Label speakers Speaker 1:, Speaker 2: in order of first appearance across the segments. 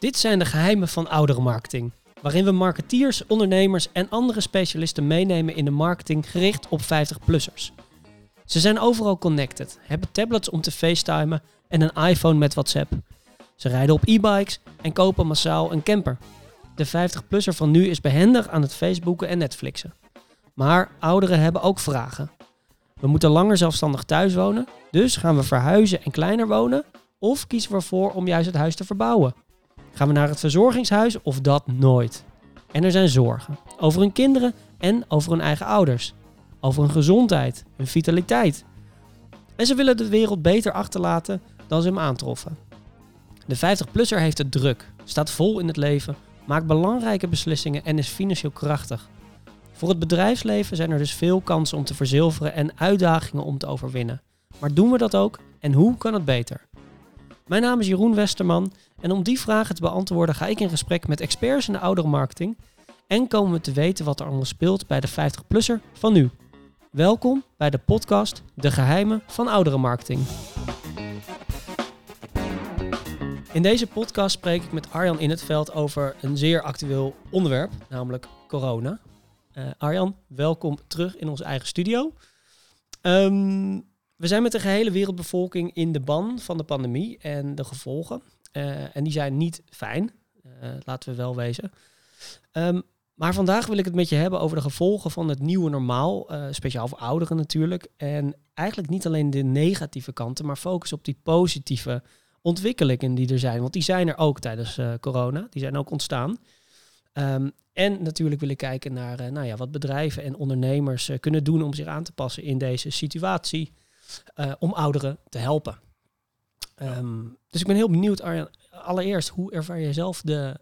Speaker 1: Dit zijn de geheimen van ouderenmarketing, waarin we marketeers, ondernemers en andere specialisten meenemen in de marketing gericht op 50-plussers. Ze zijn overal connected, hebben tablets om te facetimen en een iPhone met WhatsApp. Ze rijden op e-bikes en kopen massaal een camper. De 50-plusser van nu is behendig aan het Facebooken en Netflixen. Maar ouderen hebben ook vragen. We moeten langer zelfstandig thuis wonen, dus gaan we verhuizen en kleiner wonen? Of kiezen we ervoor om juist het huis te verbouwen? Gaan we naar het verzorgingshuis of dat nooit? En er zijn zorgen over hun kinderen en over hun eigen ouders. Over hun gezondheid, hun vitaliteit. En ze willen de wereld beter achterlaten dan ze hem aantroffen. De 50-plusser heeft het druk, staat vol in het leven, maakt belangrijke beslissingen en is financieel krachtig. Voor het bedrijfsleven zijn er dus veel kansen om te verzilveren en uitdagingen om te overwinnen. Maar doen we dat ook en hoe kan het beter? Mijn naam is Jeroen Westerman en om die vragen te beantwoorden ga ik in gesprek met experts in de ouderenmarketing en komen we te weten wat er allemaal speelt bij de 50-plusser van nu. Welkom bij de podcast De Geheimen van Ouderenmarketing. In deze podcast spreek ik met Arjan in het veld over een zeer actueel onderwerp, namelijk corona. Uh, Arjan, welkom terug in onze eigen studio. Um, we zijn met de gehele wereldbevolking in de ban van de pandemie en de gevolgen. Uh, en die zijn niet fijn, uh, laten we wel wezen. Um, maar vandaag wil ik het met je hebben over de gevolgen van het nieuwe normaal, uh, speciaal voor ouderen natuurlijk. En eigenlijk niet alleen de negatieve kanten, maar focus op die positieve ontwikkelingen die er zijn. Want die zijn er ook tijdens corona, die zijn ook ontstaan. Um, en natuurlijk wil ik kijken naar nou ja, wat bedrijven en ondernemers kunnen doen om zich aan te passen in deze situatie. Uh, om ouderen te helpen. Um, dus ik ben heel benieuwd, Arjan. Allereerst, hoe ervaar jij zelf de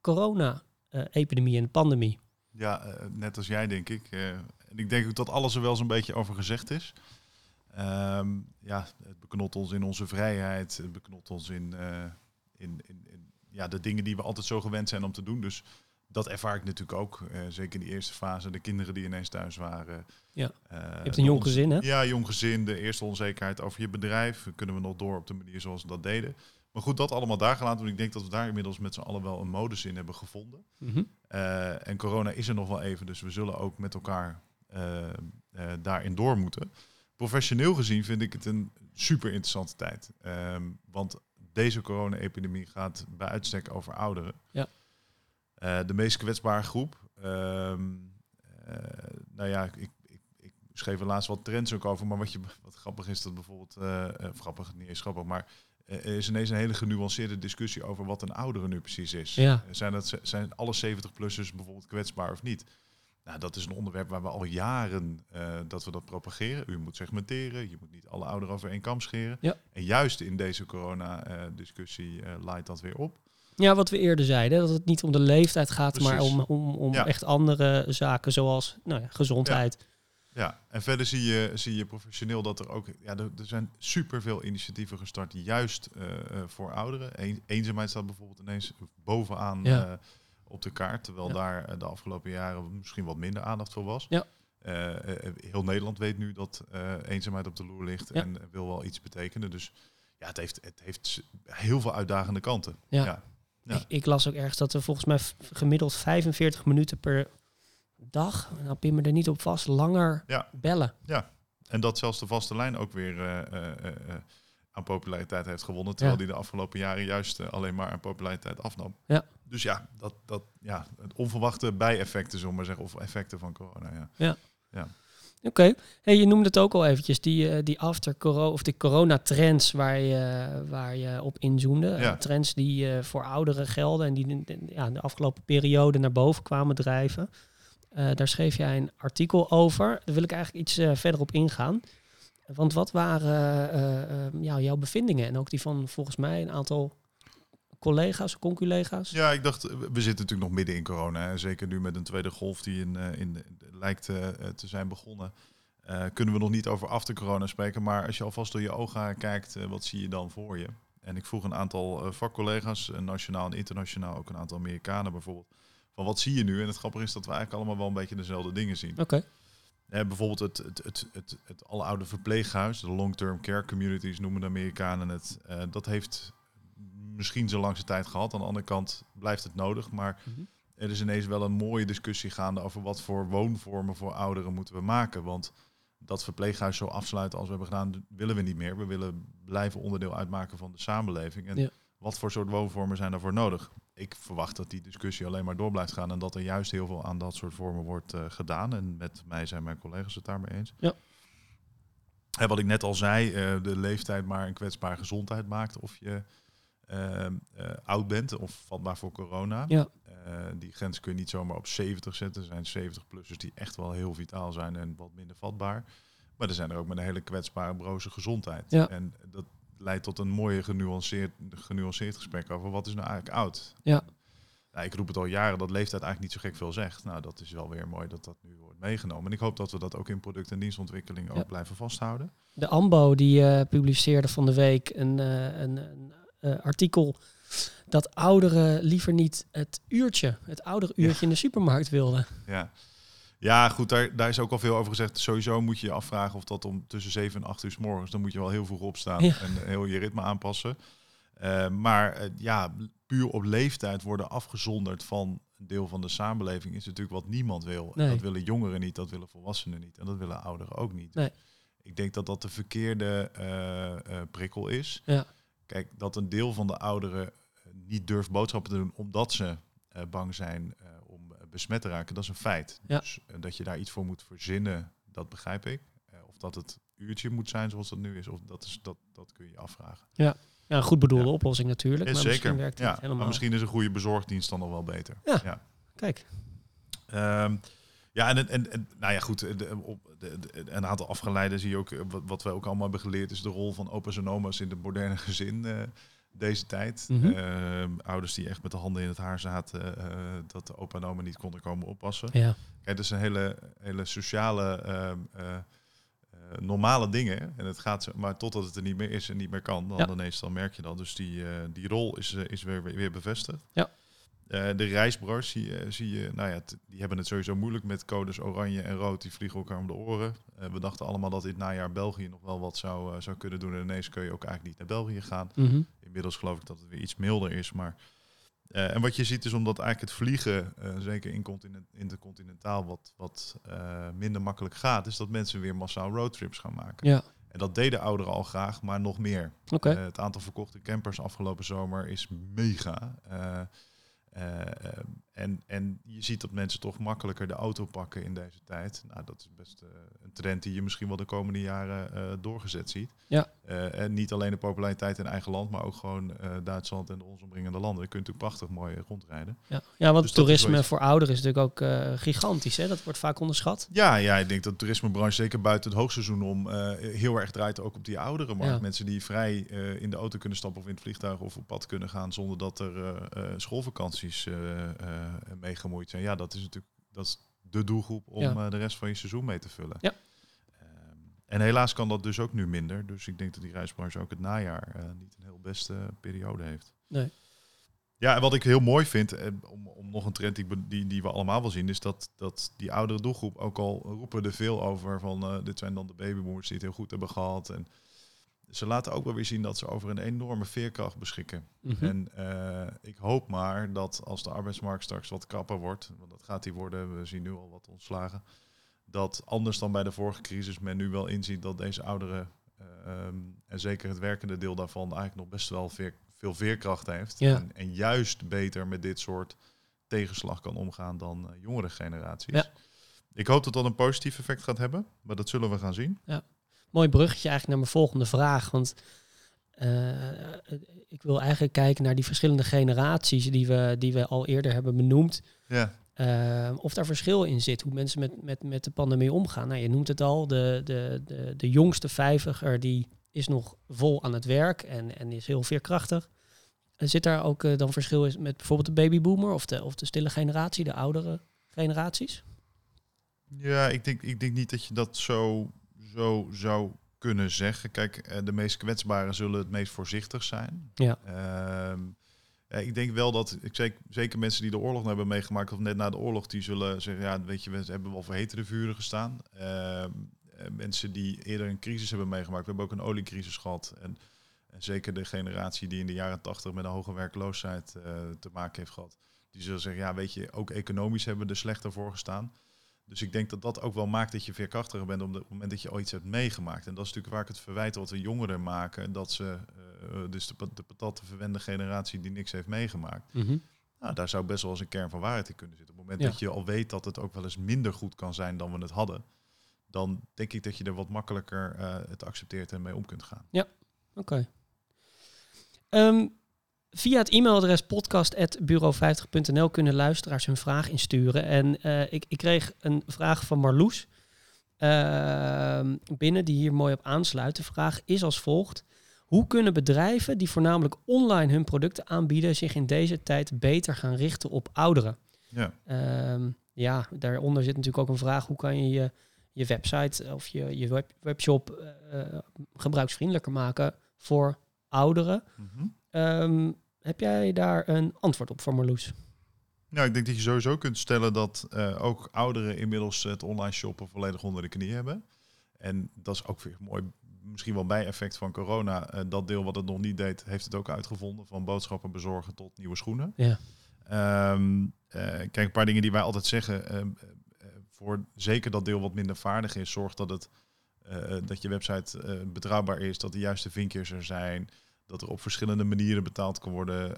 Speaker 1: corona-epidemie en de pandemie?
Speaker 2: Ja, net als jij denk ik. en ik denk ook dat alles er wel zo'n beetje over gezegd is. Um, ja, het beknot ons in onze vrijheid. Het beknot ons in, in, in, in ja, de dingen die we altijd zo gewend zijn om te doen. Dus dat ervaar ik natuurlijk ook. Uh, zeker in die eerste fase. De kinderen die ineens thuis waren.
Speaker 1: Ja. Uh, je hebt een jong gezin, hè?
Speaker 2: Ja, jong gezin. De eerste onzekerheid over je bedrijf. Kunnen we nog door op de manier zoals we dat deden? Maar goed, dat allemaal daar gelaten. Want ik denk dat we daar inmiddels met z'n allen wel een modus in hebben gevonden. Mm -hmm. uh, en corona is er nog wel even. Dus we zullen ook met elkaar daarin door moeten. Professioneel gezien vind ik het een super interessante tijd. Um, want deze corona-epidemie gaat bij uitstek over ouderen.
Speaker 1: Ja.
Speaker 2: Uh, de meest kwetsbare groep. Um, uh, nou ja, ik, ik, ik schreef er laatst wat trends ook over. Maar wat, je, wat grappig is dat bijvoorbeeld... Uh, grappig, niet eens grappig, maar... Er is ineens een hele genuanceerde discussie over wat een oudere nu precies is.
Speaker 1: Ja.
Speaker 2: Zijn, dat, zijn alle 70-plussers bijvoorbeeld kwetsbaar of niet? Nou, dat is een onderwerp waar we al jaren uh, dat we dat propageren. U moet segmenteren, je moet niet alle ouderen over één kam scheren.
Speaker 1: Ja.
Speaker 2: En juist in deze corona-discussie uh, uh, leidt dat weer op.
Speaker 1: Ja, wat we eerder zeiden, dat het niet om de leeftijd gaat, Precies. maar om, om, om ja. echt andere zaken zoals nou ja, gezondheid.
Speaker 2: Ja. ja. en verder zie je, zie je professioneel dat er ook, ja, er, er zijn superveel initiatieven gestart juist voor ouderen. Een, eenzaamheid staat bijvoorbeeld ineens bovenaan
Speaker 1: ja.
Speaker 2: op de kaart, terwijl daar de afgelopen jaren misschien wat minder aandacht voor was.
Speaker 1: Ja.
Speaker 2: Uh, heel Nederland weet nu dat eenzaamheid op de loer ligt en wil wel iets betekenen. Dus ja, het heeft, het heeft heel veel uitdagende kanten.
Speaker 1: Ja.
Speaker 2: Ja. Ja.
Speaker 1: Ik, ik, las ook ergens dat er volgens mij gemiddeld 45 minuten per dag, nou pin me er niet op vast, langer
Speaker 2: Ja.
Speaker 1: bellen.
Speaker 2: En dat zelfs de vaste lijn ook weer uh, uh, aan populariteit heeft gewonnen. Terwijl
Speaker 1: Ja.
Speaker 2: die de afgelopen jaren juist eh, alleen maar aan populariteit afnam.
Speaker 1: Ja.
Speaker 2: Dus ja, dat, dat, ja, het onverwachte bijeffecten, zullen maar zeggen. Of effecten van corona. Ja.
Speaker 1: Oké, hey, je noemde het ook al eventjes, die, eh, die after corona of die corona-trends waar je, waar je op inzoomde.
Speaker 2: Ja.
Speaker 1: Eh, trends die eh, voor ouderen gelden en die in de, ja, de afgelopen periode naar boven kwamen drijven. Daar schreef jij een artikel over. Daar wil ik eigenlijk iets verder op ingaan. Want wat waren ja, jouw bevindingen en ook die van volgens mij een aantal collega's, conculega's?
Speaker 2: Ja, ik dacht, we zitten natuurlijk nog midden in corona. Hè. Zeker nu met een tweede golf die in, eh, in, lijkt eh, te zijn begonnen. eh, kunnen we nog niet over after corona spreken. Maar als je alvast door je ogen kijkt, wat zie je dan voor je? En ik vroeg een aantal vakcollega's, nationaal en internationaal, ook een aantal Amerikanen bijvoorbeeld. Van wat zie je nu? En het grappige is dat we eigenlijk allemaal wel een beetje dezelfde dingen zien.
Speaker 1: Oké,
Speaker 2: Eh, bijvoorbeeld het, het, het, het, het verpleeghuis, de long-term care communities noemen de Amerikanen het. eh, dat heeft misschien zijn langste tijd gehad. Aan de andere kant blijft het nodig. Maar
Speaker 1: Mhm.
Speaker 2: er is ineens wel een mooie discussie gaande over wat voor woonvormen voor ouderen moeten we maken. Want dat verpleeghuis zo afsluiten als we hebben gedaan, willen we niet meer. We willen blijven onderdeel uitmaken van de samenleving. En
Speaker 1: Ja.
Speaker 2: wat voor soort woonvormen zijn daarvoor nodig? Ik verwacht dat die discussie alleen maar door blijft gaan en dat er juist heel veel aan dat soort vormen wordt eh, gedaan. En met mij zijn mijn collega's het daarmee eens.
Speaker 1: Ja.
Speaker 2: En wat ik net al zei, eh, de leeftijd maar een kwetsbare gezondheid maakt. Of je eh, eh, oud bent of vatbaar voor corona.
Speaker 1: Ja.
Speaker 2: Eh, die grens kun je niet zomaar op 70 zetten. Er zijn 70-plussers die echt wel heel vitaal zijn en wat minder vatbaar. Maar er zijn er ook met een hele kwetsbare, broze gezondheid.
Speaker 1: Ja.
Speaker 2: En dat leidt tot een mooie genuanceerd, genuanceerd gesprek over wat is nou eigenlijk oud.
Speaker 1: Ja.
Speaker 2: Nou, ik roep het al jaren dat leeftijd eigenlijk niet zo gek veel zegt. Nou, dat is wel weer mooi dat dat nu wordt meegenomen. En ik hoop dat we dat ook in product- en dienstontwikkeling ook blijven vasthouden.
Speaker 1: De AMBO die eh, publiceerde van de week een, een, een eh, artikel dat ouderen liever niet het uurtje, het oudere uurtje in de supermarkt wilden.
Speaker 2: Ja, ja goed, daar, daar is ook al veel over gezegd. Sowieso moet je je afvragen of dat om tussen 7 en 8 uur s morgens, dan moet je wel heel vroeg opstaan
Speaker 1: Ja.
Speaker 2: en heel je ritme aanpassen. Eh, maar eh, ja, puur op leeftijd worden afgezonderd van een deel van de samenleving is natuurlijk wat niemand wil. En. Dat willen jongeren niet, dat willen volwassenen niet en dat willen ouderen ook niet.
Speaker 1: Nee.
Speaker 2: Ik denk dat dat de verkeerde prikkel is.
Speaker 1: Ja.
Speaker 2: Kijk, dat een deel van de ouderen eh, niet durft boodschappen te doen omdat ze eh, bang zijn eh, om besmet te raken, dat is een feit.
Speaker 1: Ja.
Speaker 2: Dus dat je daar iets voor moet verzinnen, dat begrijp ik. Of dat het uurtje moet zijn zoals dat nu is, of dat, is, dat, dat kun je je afvragen.
Speaker 1: Ja, een goed bedoelde
Speaker 2: Ja.
Speaker 1: oplossing natuurlijk,
Speaker 2: Ja,
Speaker 1: maar misschien
Speaker 2: zeker.
Speaker 1: werkt het
Speaker 2: Ja,
Speaker 1: helemaal.
Speaker 2: maar misschien is een goede bezorgdienst dan nog wel beter.
Speaker 1: Ja. Kijk,
Speaker 2: Ehm, ja, en, en, en nou ja, goed. De, op, de, de- een aantal afgeleiden zie je ook. eh, Wat, wat we ook allemaal hebben geleerd, is de rol van opa's en oma's in het moderne gezin eh, deze tijd.
Speaker 1: Mhm.
Speaker 2: Ehm, ouders die echt met de handen in het haar zaten, eh, dat de opa en oma niet konden komen oppassen.
Speaker 1: ja.
Speaker 2: Kijk, dat is een hele, hele sociale, ehm, eh, eh, normale dingen. En het gaat maar totdat het er niet meer is en niet meer kan, dan
Speaker 1: Ja.
Speaker 2: ineens dan merk je dat. Dus die, die rol is, is weer, weer bevestigd.
Speaker 1: Ja.
Speaker 2: Eh, de reisbro's zie, je- zie je, nou ja, die hebben het sowieso moeilijk met codes oranje en rood. Die vliegen elkaar om de oren. Eh, we dachten allemaal dat dit najaar België nog wel wat zou, eh, zou kunnen doen. En ineens kun je ook eigenlijk niet naar België gaan.
Speaker 1: Mhm.
Speaker 2: Inmiddels geloof ik dat het weer iets milder is. Maar, en wat je ziet is omdat eigenlijk het vliegen, zeker in continent, intercontinentaal, wat, wat minder makkelijk gaat, is dat mensen weer massaal roadtrips gaan maken.
Speaker 1: Ja,
Speaker 2: En dat deden ouderen al graag, maar nog meer.
Speaker 1: oké.
Speaker 2: Eh, het aantal verkochte campers afgelopen zomer is mega. uh, en, en je ziet dat mensen toch makkelijker de auto pakken in deze tijd. Nou, dat is best eh, een trend die je misschien wel de komende jaren eh, doorgezet ziet.
Speaker 1: Ja.
Speaker 2: Eh, en niet alleen de populariteit in eigen land, maar ook gewoon Duitsland en de ons omringende landen. Daar kun je natuurlijk prachtig mooi rondrijden.
Speaker 1: Ja, ja want
Speaker 2: Dus
Speaker 1: toerisme voor ouderen is natuurlijk ook gigantisch. Hè? Dat wordt vaak onderschat.
Speaker 2: Ja, ja, ik denk dat de toerismebranche zeker buiten het hoogseizoen om heel erg draait ook op die oudere markt.
Speaker 1: Ja.
Speaker 2: Mensen die vrij in de auto kunnen stappen of in het vliegtuig of op pad kunnen gaan zonder dat er schoolvakanties mee gemoeid zijn. Ja, dat is natuurlijk dat is de doelgroep om
Speaker 1: Ja.
Speaker 2: eh, de rest van je seizoen mee te vullen.
Speaker 1: Ja.
Speaker 2: Ehm, en helaas kan dat dus ook nu minder. Dus ik denk dat die reisbranche ook het najaar eh, niet een heel beste periode heeft.
Speaker 1: Nee.
Speaker 2: Ja, en wat ik heel mooi vind, eh, om, om nog een trend die, die, die we allemaal wel zien, is dat, dat die oudere doelgroep, ook al roepen er veel over van eh, dit zijn dan de babyboomers die het heel goed hebben gehad. En ze laten ook wel weer zien dat ze over een enorme veerkracht beschikken.
Speaker 1: Mhm.
Speaker 2: En eh, ik hoop maar dat als de arbeidsmarkt straks wat krapper wordt, want dat gaat die worden, we zien nu al wat ontslagen, dat anders dan bij de vorige crisis men nu wel inziet dat deze ouderen, eh, ehm, en zeker het werkende deel daarvan, eigenlijk nog best wel veer, veel veerkracht heeft.
Speaker 1: Ja.
Speaker 2: En, en juist beter met dit soort tegenslag kan omgaan dan eh, jongere generaties.
Speaker 1: Ja.
Speaker 2: Ik hoop dat dat een positief effect gaat hebben, maar dat zullen we gaan zien.
Speaker 1: Mooi bruggetje eigenlijk naar mijn volgende vraag. Want eh, ik wil eigenlijk kijken naar die verschillende generaties die we, die we al eerder hebben benoemd.
Speaker 2: Ja,
Speaker 1: Eh, of daar verschil in zit, hoe mensen met, met, met de pandemie omgaan. Nou, je noemt het al, de, de, de, de jongste vijftiger die is nog vol aan het werk en, en is heel veerkrachtig. En zit daar ook eh, dan verschil in met bijvoorbeeld de babyboomer of de, of de stille generatie, de oudere generaties?
Speaker 2: Ja, ik denk, ik denk niet dat je dat zo, zo zou kunnen zeggen. Kijk, eh, de meest kwetsbaren zullen het meest voorzichtig zijn.
Speaker 1: Ja.
Speaker 2: Ehm, ja, ik denk wel dat, ik zeker, zeker mensen die de oorlog hebben meegemaakt, of net na de oorlog, die zullen zeggen, ja, weet je, we hebben wel voor hetere vuren gestaan. Ehm, eh, mensen die eerder een crisis hebben meegemaakt, we hebben ook een oliecrisis gehad. En En zeker de generatie die in de jaren tachtig met een hoge werkloosheid te maken heeft gehad. Die zullen zeggen, ja, weet je, ook economisch hebben we er slechter voor gestaan. Dus ik denk dat dat ook wel maakt dat je veerkrachtiger bent op het moment dat je ooit iets hebt meegemaakt. En dat is natuurlijk waar ik het verwijt wat we jongeren maken. Dat ze, uh, dus de, de patatte verwende generatie die niks heeft meegemaakt. Mhm. Nou, daar zou best wel eens een kern van waarheid in kunnen zitten. Op het moment dat je al weet dat het ook wel eens minder goed kan zijn dan we het hadden. Dan denk ik dat je er wat makkelijker uh, het accepteert en mee om kunt gaan.
Speaker 1: Ja, oké. Ehm, Via het e-mailadres podcast.bureau50.nl kunnen luisteraars hun vraag insturen. En uh, ik, ik, kreeg een vraag van Marloes uh, binnen die hier mooi op aansluit. De vraag is als volgt. Hoe kunnen bedrijven die voornamelijk online hun producten aanbieden zich in deze tijd beter gaan richten op ouderen? Ja, uh, ja daaronder zit natuurlijk ook een vraag. Hoe kan je je, je website of je, je web, webshop uh, gebruiksvriendelijker maken voor ouderen? Mm heb jij daar een antwoord op voor Marloes?
Speaker 2: Nou, ik denk dat je sowieso kunt stellen dat uh, ook ouderen inmiddels het online shoppen volledig onder de knie hebben. En dat is ook weer mooi, misschien wel bijeffect van corona. Uh, dat deel wat het nog niet deed, heeft het ook uitgevonden. Van boodschappen bezorgen tot nieuwe schoenen. Ja. Um, kijk, een paar dingen die wij altijd zeggen. Ehm, voor zeker dat deel wat minder vaardig is, zorg dat, het, dat je website betrouwbaar is, dat de juiste vinkjes er zijn dat er op verschillende manieren betaald kan worden.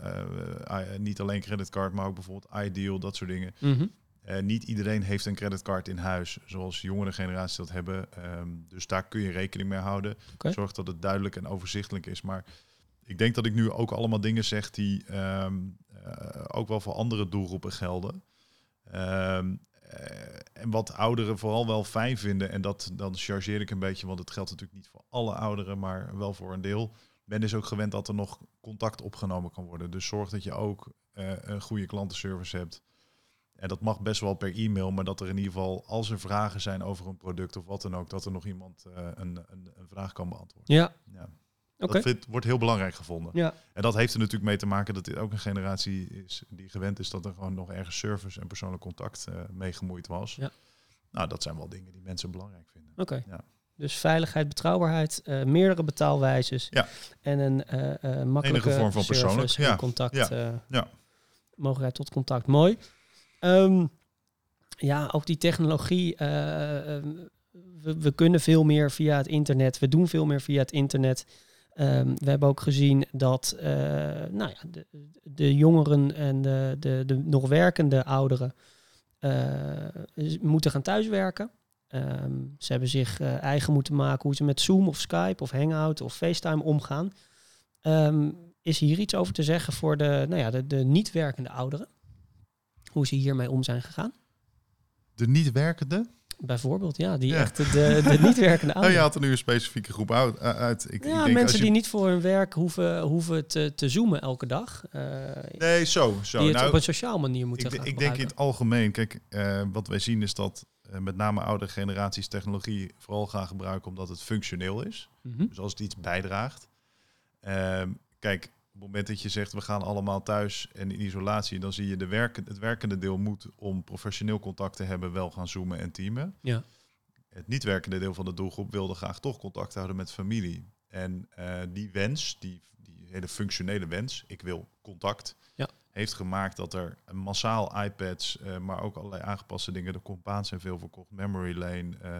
Speaker 2: Uh, niet alleen creditcard, maar ook bijvoorbeeld Ideal, dat soort dingen. Mm niet iedereen heeft een creditcard in huis, zoals jongere generaties dat hebben. Ehm, dus daar kun je rekening mee houden. Zorg dat het duidelijk en overzichtelijk is. Maar ik denk dat ik nu ook allemaal dingen zeg die ehm, ook wel voor andere doelgroepen gelden. Ehm, en wat ouderen vooral wel fijn vinden, en dat dan chargeer ik een beetje, want het geldt natuurlijk niet voor alle ouderen, maar wel voor een deel ben dus ook gewend dat er nog contact opgenomen kan worden. Dus zorg dat je ook uh, een goede klantenservice hebt. En dat mag best wel per e-mail, maar dat er in ieder geval, als er vragen zijn over een product of wat dan ook, dat er nog iemand uh, een, een, een, vraag kan beantwoorden.
Speaker 1: Ja. ja.
Speaker 2: Okay. Dat wordt heel belangrijk gevonden. Ja. En dat heeft er natuurlijk mee te maken dat dit ook een generatie is die gewend is dat er gewoon nog ergens service en persoonlijk contact uh, mee gemoeid was. Ja. Nou, dat zijn wel dingen die mensen belangrijk vinden.
Speaker 1: Oké. Ja. Dus veiligheid, betrouwbaarheid, uh, meerdere betaalwijzes ja. en een uh, makkelijke
Speaker 2: vorm van persoonlijk
Speaker 1: ja. contact. Ja. ja. Mogelijkheid tot contact. Mooi. Um, ja, ook die technologie. We, we, kunnen veel meer via het internet. We doen veel meer via het internet. Um, we hebben ook gezien dat nou ja, de, de, jongeren en de, de, de nog werkende ouderen moeten gaan thuiswerken. Ehm, ze hebben zich uh, eigen moeten maken hoe ze met Zoom of Skype of Hangout of FaceTime omgaan. Um, is hier iets over te zeggen voor de, nou ja, de, de niet werkende ouderen? Hoe ze hiermee om zijn gegaan?
Speaker 2: De niet werkende?
Speaker 1: Bijvoorbeeld, ja, die echt de, de niet werkende ouderen.
Speaker 2: Oh, je had er nu een specifieke groep uit. uit.
Speaker 1: Ik, ja, ik denk mensen die niet voor hun werk hoeven, hoeven te, te zoomen elke dag. Uh,
Speaker 2: nee, zo. zo.
Speaker 1: Die het nou, op een sociaal manier moeten
Speaker 2: Ik, ik denk in het algemeen, kijk, uh, wat wij zien is dat uh, met name oude generaties technologie vooral gaan gebruiken omdat het functioneel is. Mm -hmm. Dus als het iets bijdraagt. Ehm, kijk, het moment dat je zegt we gaan allemaal thuis en in isolatie, dan zie je de werken, het werkende deel moet om professioneel contact te hebben wel gaan zoomen en teamen. Ja. Het niet werkende deel van de doelgroep wilde graag toch contact houden met familie. En uh, die wens, die, die hele functionele wens, ik wil contact, ja heeft gemaakt dat er massaal iPads, uh, maar ook allerlei aangepaste dingen. De compaans zijn veel verkocht, Memory Lane. Uh, uh,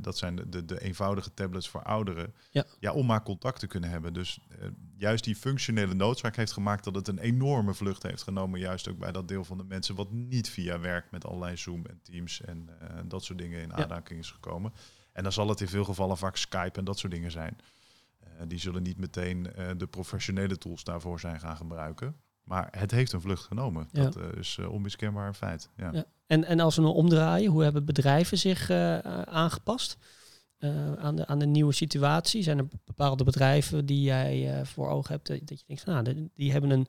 Speaker 2: dat zijn de, de, de, eenvoudige tablets voor ouderen. Ja. ja, om maar contact te kunnen hebben. Dus juist die functionele noodzaak heeft gemaakt dat het een enorme vlucht heeft genomen. Juist ook bij dat deel van de mensen wat niet via werk met allerlei Zoom en Teams en dat soort dingen in aanraking is gekomen. En dan zal het in veel gevallen vaak Skype en dat soort dingen zijn. Eh, die zullen niet meteen eh, de professionele tools daarvoor zijn gaan gebruiken. Maar het heeft een vlucht genomen. Dat is onmiskenbaar een feit. Ja.
Speaker 1: En, en als we nou omdraaien, hoe hebben bedrijven zich uh, aangepast aan, de, aan de nieuwe situatie? Zijn er bepaalde bedrijven die jij voor ogen hebt dat je denkt, nou, die hebben een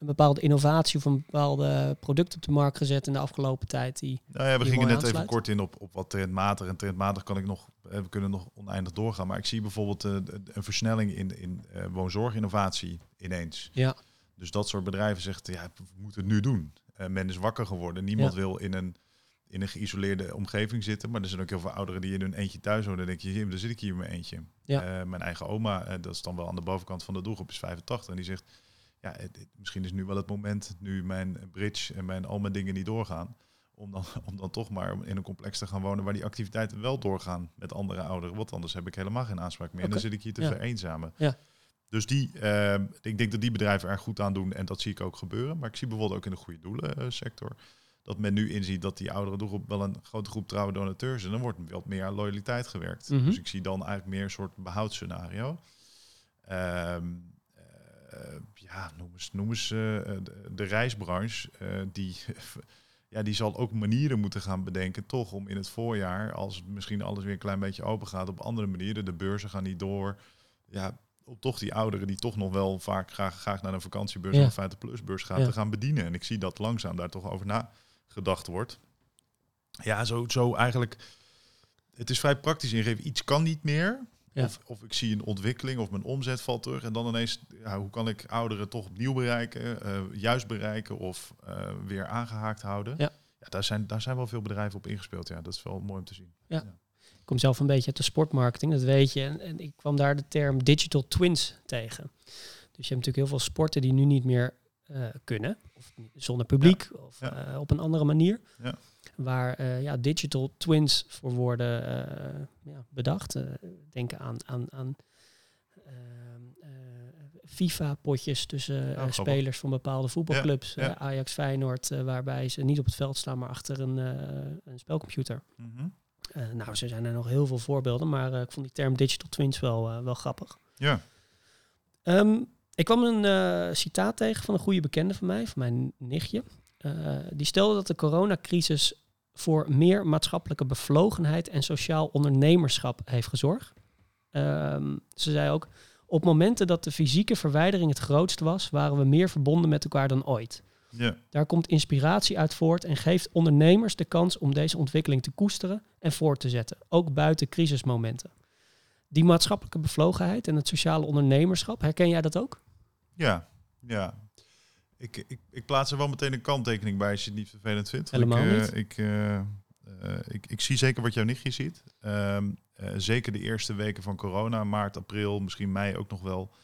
Speaker 1: een bepaalde innovatie of een bepaalde product op de markt gezet in de afgelopen tijd. Die,
Speaker 2: nou ja, we gingen net even kort in op, op wat trendmatig. En trendmatig kan ik nog, we kunnen nog oneindig doorgaan. Maar ik zie bijvoorbeeld een versnelling in, in woonzorginnovatie ineens. Ja. Dus dat soort bedrijven zegt, ja, we moeten het nu doen. Uh, men is wakker geworden. Niemand wil in een in een geïsoleerde omgeving zitten. Maar er zijn ook heel veel ouderen die in hun eentje thuis wonen. Dan denk je, dan zit ik hier in mijn eentje.
Speaker 1: Ja.
Speaker 2: mijn eigen oma, dat is dan wel aan de bovenkant van de doelgroep, is 85. En die zegt, ja, het, misschien is nu wel het moment, nu mijn bridge en mijn, al mijn dingen niet doorgaan, om dan, om dan toch maar in een complex te gaan wonen waar die activiteiten wel doorgaan met andere ouderen. Want anders heb ik helemaal geen aanspraak meer. En dan zit ik hier te ja. vereenzamen.
Speaker 1: Ja.
Speaker 2: Dus die, uh, ik denk dat die bedrijven er goed aan doen en dat zie ik ook gebeuren. Maar ik zie bijvoorbeeld ook in de goede doelensector dat men nu inziet dat die oudere doelgroep wel een grote groep trouwe donateurs en dan wordt wat meer aan loyaliteit gewerkt.
Speaker 1: Mhm.
Speaker 2: Dus ik zie dan eigenlijk meer een soort behoudscenario. Ehm uh, ja, noem eens, noem eens uh, de, de, reisbranche, uh, die, ja, die zal ook manieren moeten gaan bedenken, toch om in het voorjaar, als het misschien alles weer een klein beetje open gaat, op andere manieren, de beurzen gaan niet door, ja, op toch die ouderen die toch nog wel vaak graag, graag naar een vakantiebeurs
Speaker 1: Ja.
Speaker 2: of een 50-plus beurs gaan,
Speaker 1: Ja.
Speaker 2: te gaan bedienen. En ik zie dat langzaam daar toch over nagedacht wordt. Ja, zo, zo eigenlijk, het is vrij praktisch ingeven, iets kan niet meer,
Speaker 1: Ja.
Speaker 2: Of, of ik zie een ontwikkeling of mijn omzet valt terug. En dan ineens, ja, hoe kan ik ouderen toch opnieuw bereiken, eh, juist bereiken of eh, weer aangehaakt houden?
Speaker 1: Ja.
Speaker 2: daar, zijn, daar zijn wel veel bedrijven op ingespeeld. Ja, dat is wel mooi om te zien.
Speaker 1: Ik kom zelf een beetje uit de sportmarketing, dat weet je. En, en ik kwam daar de term digital twins tegen. Dus je hebt natuurlijk heel veel sporten die nu niet meer eh, kunnen. Of zonder publiek of
Speaker 2: Ja.
Speaker 1: eh, op een andere manier.
Speaker 2: Ja.
Speaker 1: Waar eh, ja, digital twins voor worden ja, bedacht. Denk aan, aan, aan ehm, eh, FIFA-potjes tussen spelers van bepaalde voetbalclubs.
Speaker 2: Ja, ja.
Speaker 1: Ajax Feyenoord, waarbij ze niet op het veld staan, maar achter een, een spelcomputer.
Speaker 2: Mhm.
Speaker 1: Nou, zo zijn er nog heel veel voorbeelden, maar eh, ik vond die term digital twins wel, eh, wel grappig.
Speaker 2: Ja,
Speaker 1: Ehm, ik kwam een eh, citaat tegen van een goede bekende van mij, van mijn nichtje. Eh, die stelde dat de coronacrisis voor meer maatschappelijke bevlogenheid en sociaal ondernemerschap heeft gezorgd. Ehm, ze zei ook, op momenten dat de fysieke verwijdering het grootst was, waren we meer verbonden met elkaar dan ooit.
Speaker 2: Ja,
Speaker 1: Daar komt inspiratie uit voort en geeft ondernemers de kans om deze ontwikkeling te koesteren en voort te zetten, ook buiten crisismomenten. Die maatschappelijke bevlogenheid en het sociale ondernemerschap, herken jij dat ook?
Speaker 2: ja, ja. Ik, ik, ik plaats er wel meteen een kanttekening bij als je het niet vervelend vindt.
Speaker 1: Helemaal
Speaker 2: ik, eh,
Speaker 1: niet.
Speaker 2: Ik, eh, eh, ik, ik zie zeker wat jouw nichtje ziet. Ehm, eh, zeker de eerste weken van corona, maart, april, misschien mei ook nog wel.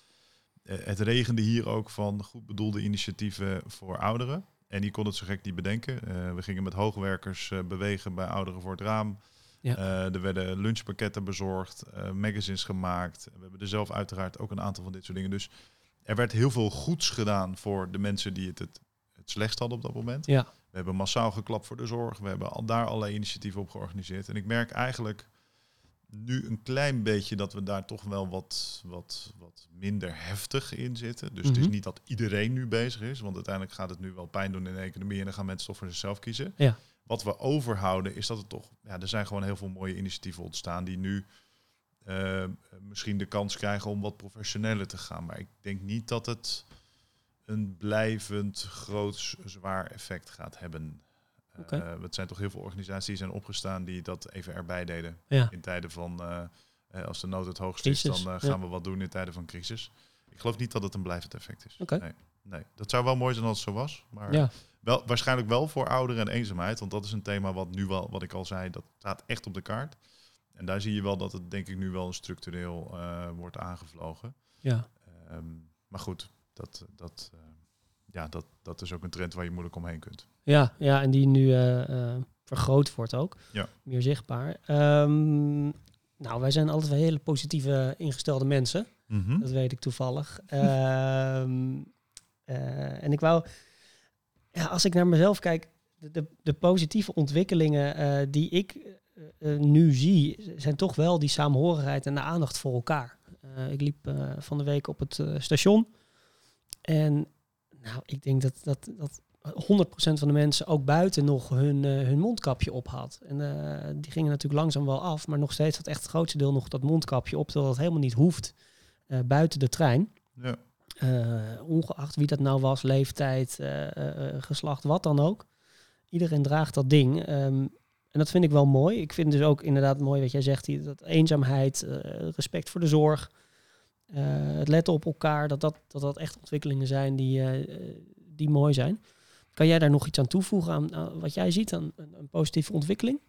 Speaker 2: Eh, het regende hier ook van goed bedoelde initiatieven voor ouderen. En die kon het zo gek niet bedenken. Eh, we gingen met hoogwerkers eh, bewegen bij ouderen voor het raam.
Speaker 1: Ja.
Speaker 2: Er werden lunchpakketten bezorgd, magazines gemaakt. We hebben er zelf uiteraard ook een aantal van dit soort dingen. Dus er werd heel veel goeds gedaan voor de mensen die het het, het slechtst hadden op dat moment.
Speaker 1: Ja.
Speaker 2: We hebben massaal geklapt voor de zorg. We hebben al daar allerlei initiatieven op georganiseerd. En ik merk eigenlijk nu een klein beetje dat we daar toch wel wat, wat, wat minder heftig in zitten. Dus het is
Speaker 1: Mhm.
Speaker 2: niet dat iedereen nu bezig is. Want uiteindelijk gaat het nu wel pijn doen in de economie. En dan gaan mensen toch voor zichzelf kiezen.
Speaker 1: Ja.
Speaker 2: Wat we overhouden is dat het toch... Ja, er zijn gewoon heel veel mooie initiatieven ontstaan die nu... eh, misschien de kans krijgen om wat professioneler te gaan. Maar ik denk niet dat het een blijvend groot zwaar effect gaat hebben.
Speaker 1: Oké.
Speaker 2: Eh, het zijn toch heel veel organisaties die zijn opgestaan die dat even erbij deden.
Speaker 1: Ja.
Speaker 2: In tijden van, eh, eh, als de nood het hoogst is, dan
Speaker 1: ja.
Speaker 2: gaan we wat doen in tijden van crisis. Ik geloof niet dat het een blijvend effect is. Nee, nee, dat zou wel mooi zijn als het zo was. Maar
Speaker 1: Ja.
Speaker 2: wel, waarschijnlijk wel voor ouderen en eenzaamheid. Want dat is een thema wat nu wel, wat ik al zei, dat staat echt op de kaart. En daar zie je wel dat het denk ik nu wel structureel wordt aangevlogen.
Speaker 1: Ja.
Speaker 2: Ehm, maar goed, dat, dat, ja, dat, dat is ook een trend waar je moeilijk omheen kunt.
Speaker 1: Ja, ja, en die nu eh, eh, vergroot wordt ook.
Speaker 2: Ja.
Speaker 1: Meer zichtbaar. Ehm, nou, wij zijn altijd wel hele positieve ingestelde mensen.
Speaker 2: Mhm.
Speaker 1: Dat weet ik toevallig. Ehm, eh, en ik wou, ja, als ik naar mezelf kijk, de, de, de positieve ontwikkelingen die ik nu zie, zijn toch wel die saamhorigheid en de aandacht voor elkaar. Ik liep van de week op het station en nou, ik denk dat, dat, dat 100% van de mensen ook buiten nog hun, eh, hun mondkapje op had. En eh, die gingen natuurlijk langzaam wel af, maar nog steeds had echt het grootste deel nog dat mondkapje op, terwijl dat helemaal niet hoeft eh, buiten de trein.
Speaker 2: Ja.
Speaker 1: Ongeacht wie dat nou was, leeftijd, geslacht, wat dan ook. Iedereen draagt dat ding. Ehm, en dat vind ik wel mooi. Ik vind dus ook inderdaad mooi wat jij zegt, die, dat eenzaamheid, respect voor de zorg, het letten op elkaar, dat dat, dat dat echt ontwikkelingen zijn die, die mooi zijn. Kan jij daar nog iets aan toevoegen aan, wat jij ziet, aan een, positieve ontwikkeling?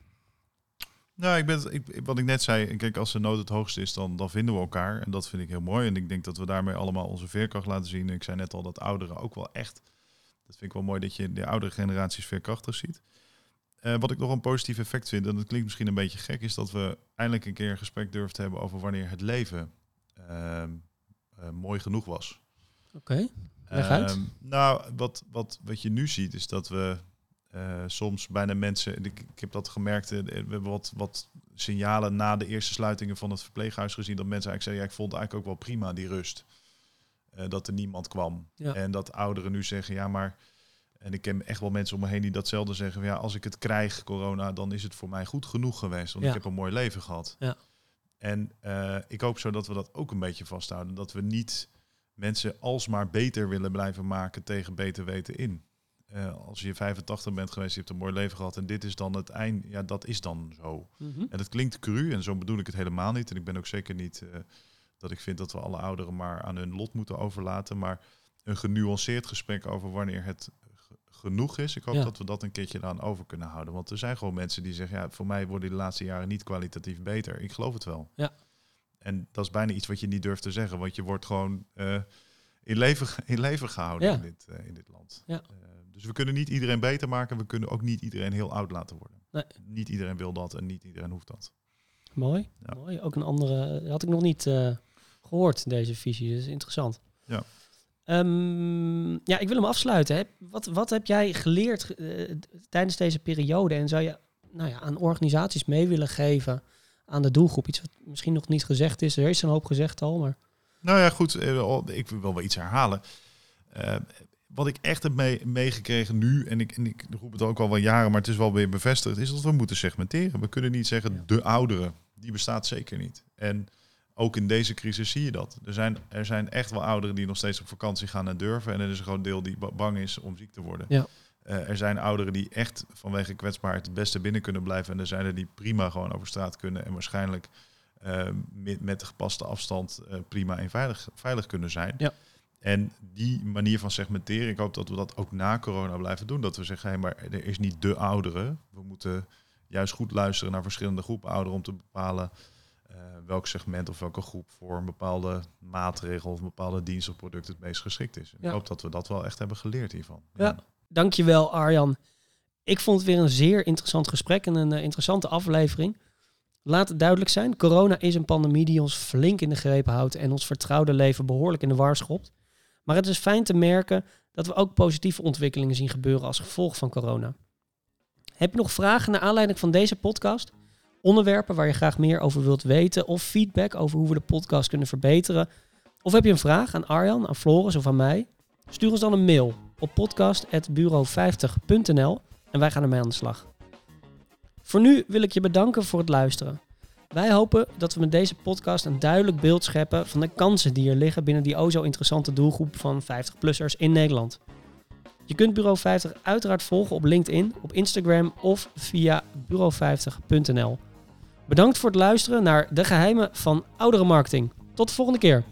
Speaker 2: Nou, ik ben, ik, wat ik net zei, kijk, als de nood het hoogste is, dan, dan vinden we elkaar. En dat vind ik heel mooi. En ik denk dat we daarmee allemaal onze veerkracht laten zien. Ik zei net al dat ouderen ook wel echt, dat vind ik wel mooi, dat je de oudere generaties veerkrachtig ziet. Uh, wat ik nog een positief effect vind, en dat klinkt misschien een beetje gek, is dat we eindelijk een keer een gesprek durven te hebben over wanneer het leven uh, uh, mooi genoeg was.
Speaker 1: Oké, okay. Uh,
Speaker 2: nou, wat, wat, wat je nu ziet, is dat we uh, soms bijna mensen, ik, ik heb dat gemerkt, we hebben wat, wat signalen na de eerste sluitingen van het verpleeghuis gezien, dat mensen eigenlijk zeiden, ja, ik vond het eigenlijk ook wel prima, die rust. dat er niemand kwam. Ja. En dat ouderen nu zeggen, ja, maar en ik ken echt wel mensen om me heen die datzelfde zeggen. Ja, als ik het krijg, corona, dan is het voor mij goed genoeg geweest. Want ik heb een mooi leven gehad.
Speaker 1: Ja.
Speaker 2: En ik hoop zo dat we dat ook een beetje vasthouden. Dat we niet mensen alsmaar beter willen blijven maken tegen beter weten in. Uh, als je 85 bent geweest, je hebt een mooi leven gehad en dit is dan het eind. Ja, dat is dan zo. Mm -hmm. En dat klinkt cru en zo bedoel ik het helemaal niet. En ik ben ook zeker niet uh, dat ik vind dat we alle ouderen maar aan hun lot moeten overlaten. Maar een genuanceerd gesprek over wanneer het genoeg is. Ik hoop dat we dat een keertje aan over kunnen houden. Want er zijn gewoon mensen die zeggen, ja, voor mij worden de laatste jaren niet kwalitatief beter. Ik geloof het wel.
Speaker 1: Ja.
Speaker 2: En dat is bijna iets wat je niet durft te zeggen, want je wordt gewoon uh, in, leven, in leven gehouden in, dit, uh, in dit land.
Speaker 1: Ja.
Speaker 2: Uh, dus we kunnen niet iedereen beter maken, we kunnen ook niet iedereen heel oud laten worden.
Speaker 1: Nee.
Speaker 2: Niet iedereen wil dat en niet iedereen hoeft dat.
Speaker 1: Mooi, ja. mooi. Ook een andere, had ik nog niet gehoord, deze visie. Is interessant.
Speaker 2: Ja.
Speaker 1: Um, ja, ik wil hem afsluiten. Wat, wat heb jij geleerd tijdens deze periode? En zou je nou ja, aan organisaties mee willen geven aan de doelgroep? Iets wat misschien nog niet gezegd is. Er is een hoop gezegd al, maar...
Speaker 2: Nou ja, goed. Uh, ik wil wel iets herhalen. Uh, wat ik echt heb mee, meegekregen nu, en ik, en ik roep het ook al wel jaren, maar het is wel weer bevestigd, is dat we moeten segmenteren. We kunnen niet zeggen, ja. de ouderen, die bestaat zeker niet. En ook in deze crisis zie je dat. Er zijn, er zijn echt wel ouderen die nog steeds op vakantie gaan en durven. En er is een groot deel die bang is om ziek te worden.
Speaker 1: Ja.
Speaker 2: Uh, er zijn ouderen die echt vanwege kwetsbaarheid het beste binnen kunnen blijven. En er zijn er die prima gewoon over straat kunnen. En waarschijnlijk uh, met, met de gepaste afstand uh, prima en veilig, veilig kunnen zijn.
Speaker 1: Ja.
Speaker 2: En die manier van segmenteren, ik hoop dat we dat ook na corona blijven doen. Dat we zeggen, hey, maar er is niet de ouderen. We moeten juist goed luisteren naar verschillende groepen ouderen om te bepalen uh, welk segment of welke groep voor een bepaalde maatregel of een bepaalde dienst of product het meest geschikt is. Ja. Ik hoop dat we dat wel echt hebben geleerd hiervan.
Speaker 1: Ja, ja. Dankjewel Arjan. Ik vond het weer een zeer interessant gesprek en een uh, interessante aflevering. Laat het duidelijk zijn, corona is een pandemie die ons flink in de greep houdt en ons vertrouwde leven behoorlijk in de war schopt. Maar het is fijn te merken dat we ook positieve ontwikkelingen zien gebeuren als gevolg van corona. Heb je nog vragen naar aanleiding van deze podcast? onderwerpen waar je graag meer over wilt weten of feedback over hoe we de podcast kunnen verbeteren? Of heb je een vraag aan Arjan, aan Floris of aan mij? Stuur ons dan een mail op podcast.bureau50.nl en wij gaan ermee aan de slag. Voor nu wil ik je bedanken voor het luisteren. Wij hopen dat we met deze podcast een duidelijk beeld scheppen van de kansen die er liggen binnen die o zo interessante doelgroep van 50-plussers in Nederland. Je kunt Bureau 50 uiteraard volgen op LinkedIn, op Instagram of via bureau50.nl. Bedankt voor het luisteren naar De Geheimen van Oudere Marketing. Tot de volgende keer.